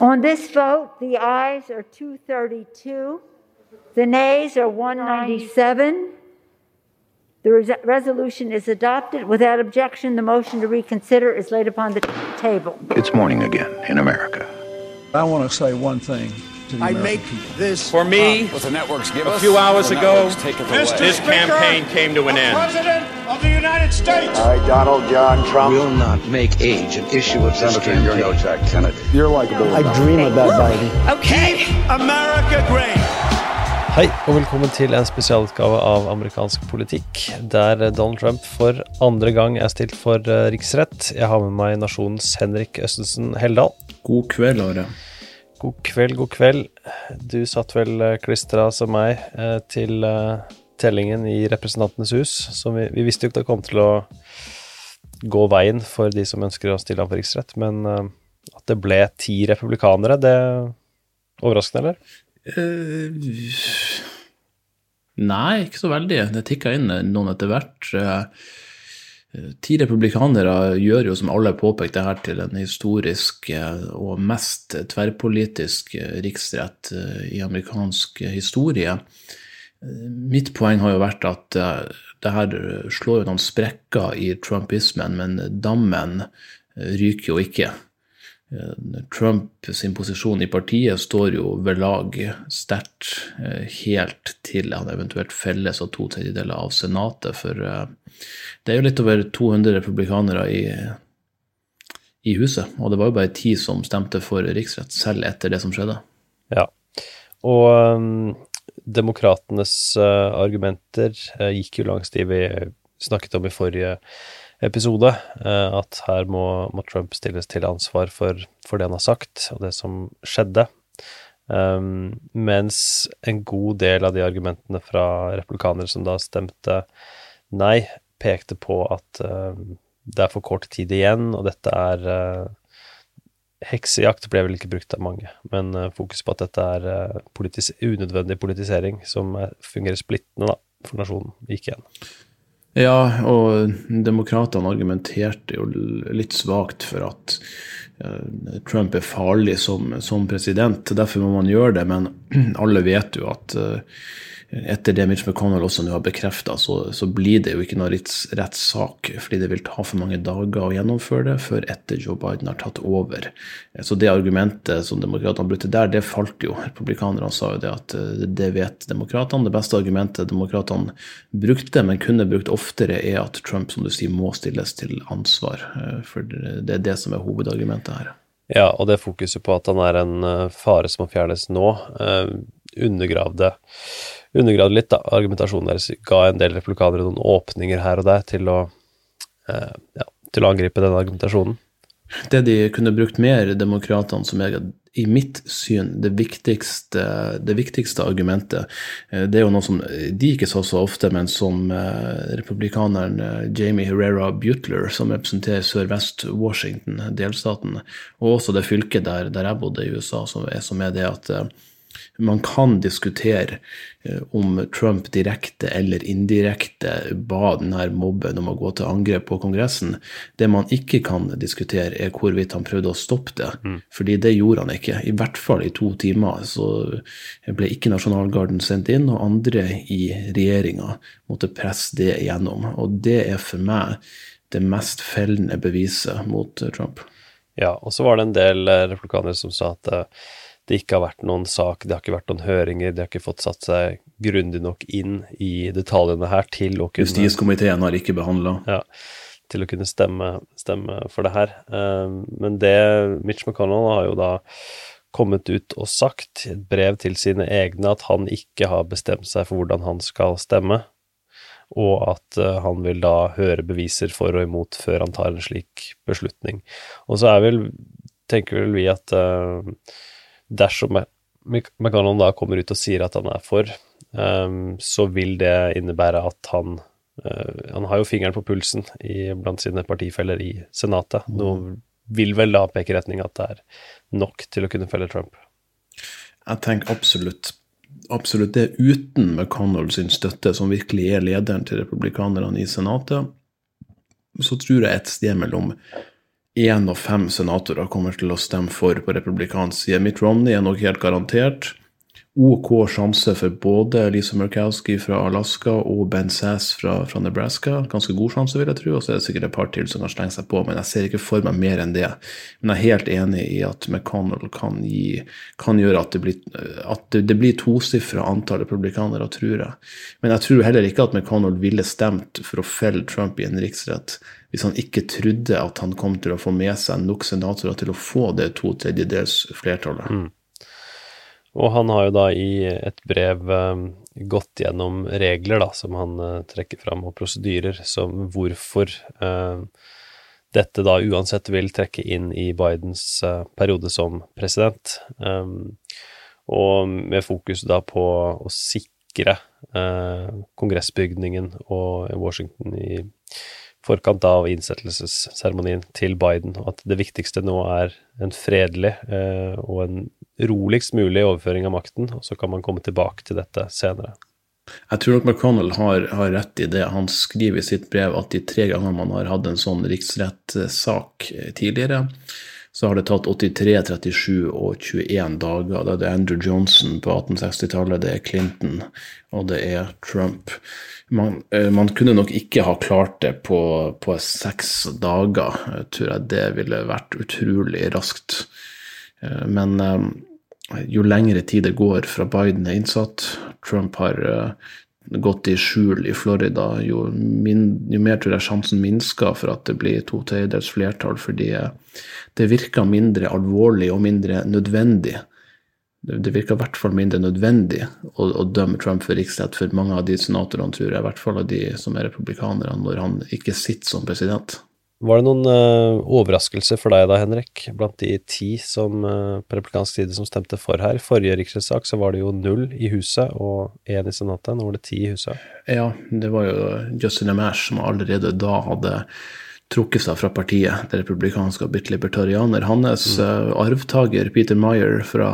On this vote, the ayes are 232, the nays are 197. The res- resolution is adopted. Without objection, the motion to reconsider is laid upon the table. It's morning again in America. I want to say one thing to the I American make people. this For me, What the networks give a few hours the ago, this away. campaign came to an end. President of the United States. I, Donald John Trump. will not make age an issue of this Senator, you're no campaign. Jack Kennedy. You're likable. I dream about Biden. Okay. America great. Hei, og velkommen til en spesialutgave av amerikansk politikk, der Donald Trump for andre gang er stilt for eh, riksrett. Jeg har med meg nasjonens Henrik Østensen Heldal. God kveld, Are. God kveld, god kveld. Du satt vel eh, klistra som meg eh, til eh, tellingen i Representantenes hus, som vi, vi visste jo ikke det kom til å gå veien for de som ønsker å stille ham for riksrett, men at det ble ti republikanere, det overraskende, eller? Uh, nei, ikke så veldig. Det tikka inn noen etter hvert. Eh, Ti republikanere gjør jo, som alle har påpekt, det her til en historisk eh, og mest tverrpolitisk eh, riksrett eh, i amerikansk historie. Eh, Mitt poeng har jo vært at eh, det her slår jo noen sprekker i trumpismen, men dammen eh, ryker jo ikke. Eh, Trump sin posisjon i partiet står jo ved lag sterkt eh, helt til han eventuelt felles av to tredjedeler av Senatet. For eh, det er jo litt over 200 republikanere i, i huset, og det var jo bare ti som stemte for riksrett, selv etter det som skjedde. Ja. Og um, demokratenes uh, argumenter uh, gikk jo langs de vi snakket om i forrige episode, uh, at her må, må Trump stilles til ansvar for, for det han har sagt, og det som skjedde. Um, mens en god del av de argumentene fra republikanere som da stemte nei, pekte på at uh, det er for kort tid igjen, og dette er uh, Heksejakt ble vel ikke brukt av mange, men uh, fokus på at dette er politis unødvendig politisering som er, fungerer splittende da, for nasjonen, gikk igjen. Ja, og demokratene argumenterte jo litt svakt for at eh, Trump er farlig som, som president. Derfor må man gjøre det, men alle vet jo at eh, etter det Mitch McConnell også nå har bekrefta, så, så blir det jo ikke noe retts, rettssak, fordi det vil ta for mange dager å gjennomføre det før etter Joe Biden har tatt over. Så det argumentet som demokratene brukte der, det falt jo. Republikanerne sa jo det at eh, det vet demokratene. Det beste argumentet demokratene brukte, men kunne brukt oftere, er at Trump, som du sier, må stilles til ansvar. eh, For det er det som er hovedargumentet her. Ja, og det fokuset på at han er en uh, fare som må fjernes nå, undergravde, undergravde litt da, argumentasjonen deres. Ga en del republikanere noen åpninger her og der til å, eh, ja, til å angripe den argumentasjonen. Det de kunne brukt mer, demokratene, som er i mitt syn det viktigste, det viktigste argumentet, eh, det er jo noe som de ikke sa så ofte, men som eh, republikaneren eh, Jamie Herrera Butler, som representerer Sør-Vest-Washington, delstaten, og også det fylket der, der jeg bodde i USA, som er, som er det at man kan diskutere eh, om Trump direkte eller indirekte ba denne mobben om å gå til angrep på Kongressen. Det man ikke kan diskutere, er hvorvidt han prøvde å stoppe det. Fordi det gjorde han ikke. I hvert fall i to timer så ble ikke Nasjonalgarden sendt inn, og andre i regjeringa måtte presse det igjennom. Og det er for meg det mest fellende beviset mot Trump. Ja, og så var det en del eh, republikanere som sa at eh, det ikke har vært noen sak, det har ikke vært noen høringer, de har ikke fått satt seg grundig nok inn i detaljene her til å kunne Justiskomiteen har ikke behandla. ja, til å kunne stemme, stemme for det her. Um, men det Mitch McConnell har jo da kommet ut og sagt i et brev til sine egne at han ikke har bestemt seg for hvordan han skal stemme, og at uh, han vil da høre beviser for og imot før han tar en slik beslutning. Og så er vel, tenker vel vi at uh, dersom Mc- McConnell da kommer ut og sier at han er for, um, så vil det innebære at han uh, Han har jo fingeren på pulsen i, blant sine partifeller i Senatet. Nå vil vel da peke i retning at det er nok til å kunne felle Trump. Jeg tenker absolutt absolutt det uten McConnell sin støtte, som virkelig er lederen til republikanerne i Senatet, så tror jeg et sted mellom én av fem senatorer kommer til å stemme for på republikansk side. Mitt Romney er nok helt garantert. OK sjanse for både Lisa Murkowski fra Alaska og Ben Sass fra, fra, Nebraska. Ganske god sjanse, vil jeg tro. Og så er det sikkert et par til som kan slenge seg på, men jeg ser ikke for meg mer enn det. Men jeg er helt enig i at McConnell kan, gi, kan gjøre at det blir, at det, det blir tosifra antall republikanere, tror jeg. Men jeg tror heller ikke at McConnell ville stemt for å felle Trump i en riksrett hvis han ikke trodde at han kom til å få med seg nok senatorer til å få det to tredjedels flertallet. Mm. Og han har jo da i et brev um, gått gjennom regler da, som han uh, trekker fram, og prosedyrer, som hvorfor uh, dette da uansett vil trekke inn i Bidens uh, periode som president. Um, og med fokus da på å sikre kongressbygningen og Washington i forkant av innsettelsesseremonien til Biden, og at det viktigste nå er en fredelig og en roligst mulig overføring av makten, og så kan man komme tilbake til dette senere. Jeg tror nok McConnell har, har, rett i det. Han skriver i sitt brev at de tre gangene man har hatt en sånn riksrettssak tidligere, så har det tatt 83, 37 og 21 dager. Da det er Andrew Johnson på 1860-tallet, det er Clinton og det er Trump. Man, eh, man, kunne nok ikke ha klart det på, på seks dager. Jeg tror jeg det ville vært utrolig raskt. Eh, men eh, jo lengre tid det går fra Biden er innsatt, Trump har uh, gått i skjul i Florida, jo, min, jo, mer tror jeg sjansen minsker for at det blir to tredjedels flertall, fordi uh, det virker mindre alvorlig og mindre nødvendig. Det virker i hvert fall mindre nødvendig å, å, dømme Trump for riksrett for mange av de senatorene, tror jeg, i hvert fall av de som er republikanere, når han ikke sitter som president. Var det noen uh, overraskelser for deg da, Henrik, blant de ti som uh, på republikansk side som stemte for her? Forrige riksrettssak så var det jo null i huset og én i senatet. Nå var det ti i huset. Ja, det var jo Justin Amash som allerede da hadde trukket seg fra partiet, det republikanske og blitt libertarianer. Hans mm. uh, arvtaker Peter Meyer, fra,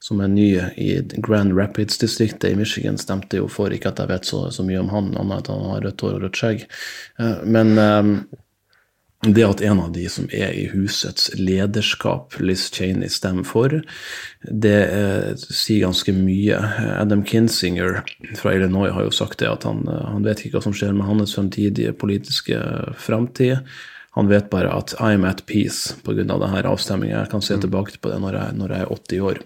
som er ny i Grand Rapids-distriktet i Michigan, stemte jo for. Ikke at jeg vet så, så mye om han, annet enn at han har rødt hår og rødt skjegg. men det at en av de som er i husets lederskap, Liz Cheney, stemmer for, det eh, sier ganske mye. Adam Kinsinger fra Illinois har jo sagt det at han, eh, han vet ikke hva som skjer med hans fremtidige politiske framtid. Han vet bare at I'm at peace pga. denne avstemningen. Jeg kan se mm. tilbake på det når jeg, når jeg, er 80 år.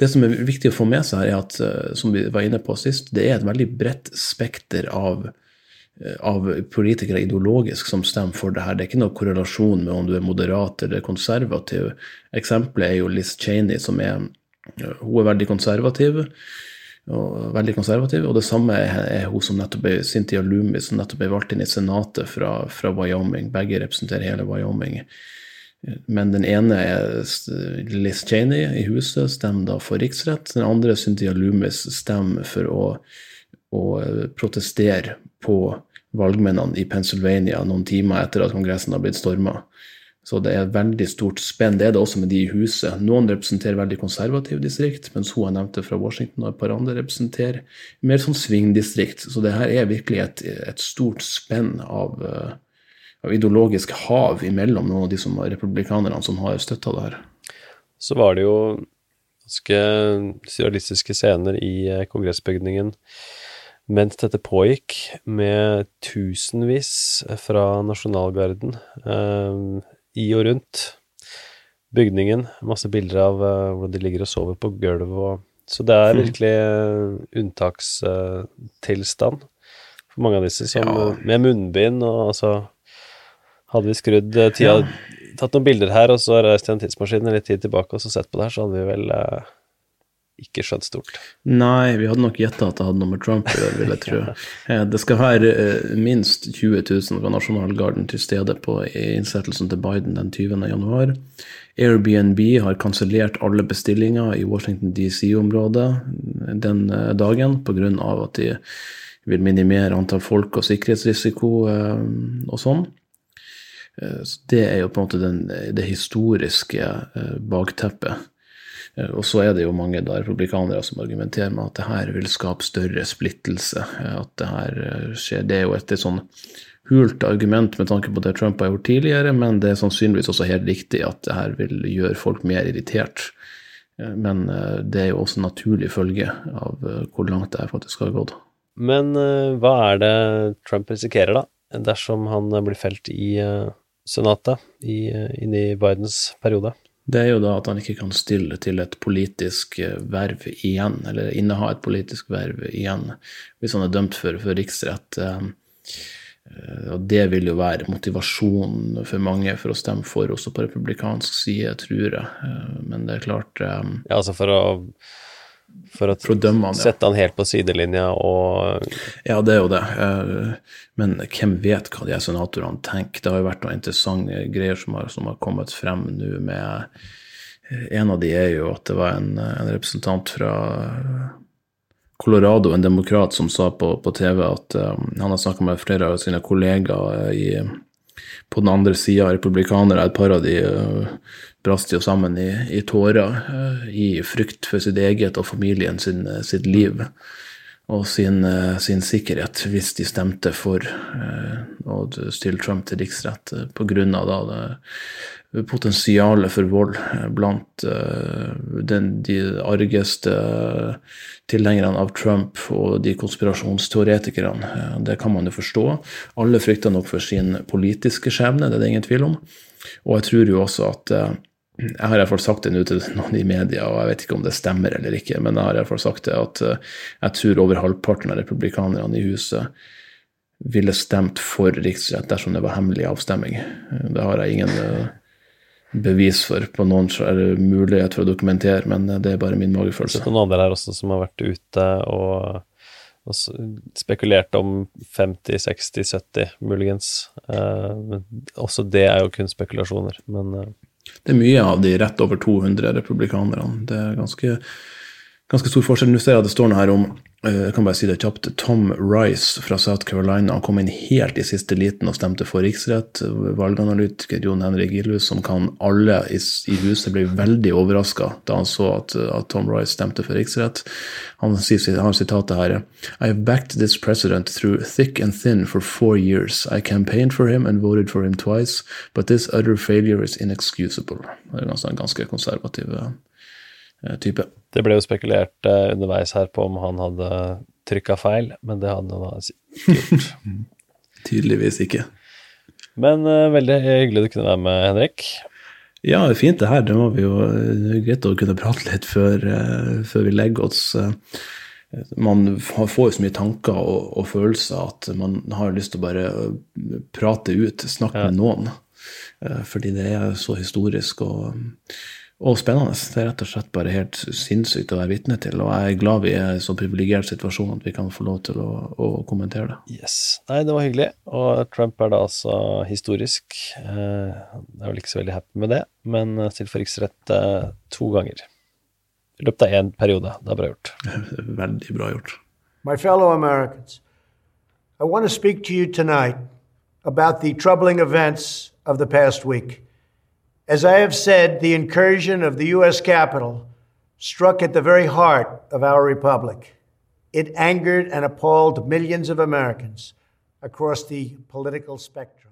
Det som er viktig å få med seg, er at eh, som vi var inne på sist, det er et veldig bredt spekter av av politikere ideologisk som stemmer for det her. Det er ikke noe korrelasjon med om du er moderat eller konservativ. Eksempelet er jo Liz Cheney, som er eh, Hun er veldig konservativ. Og, veldig konservativ, og det samme er hun som nettopp er Cynthia Loomis, som nettopp ble valgt inn i Senatet fra, fra Wyoming. Begge representerer hele Wyoming. Men den ene er Liz Cheney i huset, stemmer da for riksrett. Den andre, Cynthia Loomis, stemmer for å, å protestere på valgmennene i Pennsylvania noen timer etter at Kongressen har blitt storma. Så det er veldig stort spenn. Det er det også med de i huset. Noen representerer veldig konservative distrikt, mens hun jeg nevnte fra Washington og et par andre representerer mer sånn svingdistrikt. Så det her er virkelig et, et stort spenn av, uh, av, ideologisk hav imellom noen av de som republikanerne som har støtta det her. Så var det jo ganske surrealistiske scener i eh, kongressbygningen mens dette pågikk, med tusenvis fra nasjonalgarden eh, i og rundt bygningen. Masse bilder av eh, hvordan de ligger og sover på gulvet. så det er hmm. virkelig uh, unntakstilstand for mange av disse, som, ja. med munnbind og altså Hadde vi skrudd tida. Tatt noen bilder her, og så reist i en tidsmaskin litt tid tilbake og så sett på det her, så hadde vi vel uh, ikke skjønt stort. Nei, vi hadde nok gjetta at det hadde noe med Trump å gjøre, vil jeg tro. Eh, det skal være eh, minst 20 000 fra Nasjonalgarden til stede på innsettelsen til Biden den 20. januar. Airbnb har kansellert alle bestillinger i Washington DC-området den eh, dagen pga. at de vil minimere antall folk og sikkerhetsrisiko og sånn. Så det er jo på en måte den, det historiske bakteppet og så er det jo mange da republikanere som argumenterer med at det her vil skape større splittelse. eh, At det her eh, skjer. Det er jo et et sånn hult argument med tanke på det Trump har gjort tidligere, men det er sannsynligvis også helt riktig at det her vil gjøre folk mer irritert. Eh, Men eh, det er jo også en naturlig følge av eh, hvor langt det her faktisk har gått. Men eh, hva er det Trump risikerer, da, dersom han eh, blir felt i eh, Senatet i, eh, inn i Bidens periode? Det er jo da at han ikke kan stille til et politisk eh, verv igjen, eller inneha et politisk verv igjen, hvis han er dømt for, for riksrett. eh, eh, Og det vil jo være motivasjonen for mange for å stemme for, også på republikansk side, tror jeg. Men det er klart Ja, altså for å For å han, ja. sette han helt på sidelinja og Ja, det er jo det. Eh, Men hvem vet hva de senatorene tenker? Det har jo vært noen interessante greier som har, som har kommet frem nå med eh, En av de er jo at det var en, en representant fra Colorado, en demokrat, som sa på, på TV at eh, han har snakka med flere av sine kollegaer i, på den andre sida, republikanere. Et par av de uh, brast jo sammen i, i tårer eh, i frykt for sitt eget og familien sin, sitt liv og sin, eh, sin sikkerhet hvis de stemte for eh, å stille Trump til riksrett pga. potensialet for vold eh, blant eh, den, de argeste eh, tilhengerne av Trump og de konspirasjonsteoretikerne. Eh, Det kan man jo forstå. Alle frykter nok for sin politiske skjebne, det er det ingen tvil om. Og jeg tror jo også at eh, jeg har i hvert fall sagt det nå til noen i media, og jeg vet ikke om det stemmer eller ikke, men jeg har i hvert fall sagt det at eh, jeg tror over halvparten av republikanerne i huset ville stemt for riksrett dersom det var hemmelig avstemming. Det har jeg ingen eh, bevis for på noen eller mulighet for å dokumentere, men det er bare min magefølelse. Så noen andre her også som har vært ute og, og spekulert om 50, 60, 70 muligens. Eh, også det er jo kun spekulasjoner. Men eh, Det er mye av de rett over 200 republikanerne. Det er ganske, ganske stor forskjell. Nå ser jeg at det står noe her om eh, jeg kan bare si det kjapt, Tom Rice fra South Carolina han kom inn helt i siste liten og stemte for riksrett. Valganalytiker Jon Henrik Gillhus, som kan alle i, huset, ble veldig overraska da han så at, at Tom Rice stemte for riksrett. Han har sitatet her I have backed this president through thick and thin for four years. I campaigned for him and voted for him twice, but this utter failure is inexcusable. Det er ganske, ganske konservativ eh, type. det ble jo spekulert eh, underveis her på om han hadde trykka feil, men det hadde han da ikke gjort. Tydeligvis ikke. Men uh, veldig hyggelig du kunne være med, Henrik. Ja, fint det her. Det var vi jo greit å kunne prate litt før, uh, før vi legger oss. eh. Man får jo så mye tanker og, og følelser at man har lyst til å bare eh, prate ut, snakke med noen. Eh, Fordi det er så historisk og, og spennende. Det er rett og slett bare helt sinnssykt å være vitne til. Og jeg er glad vi er i en så privilegert situasjon at vi kan få lov til å, å kommentere det. Yes. Nei, det var hyggelig. Og Trump er da altså historisk. Eh, jeg er vel ikke så veldig happy med det, men eh, stilt for riksrett eh, to ganger. I løpet av én periode. Det er bra gjort. Veldig bra gjort. My fellow Americans, I want to speak to you tonight about the troubling events of the past week. As I have said, the incursion of the U.S. Capitol struck at the very heart of our republic. It angered and appalled millions of Americans across the political spectrum.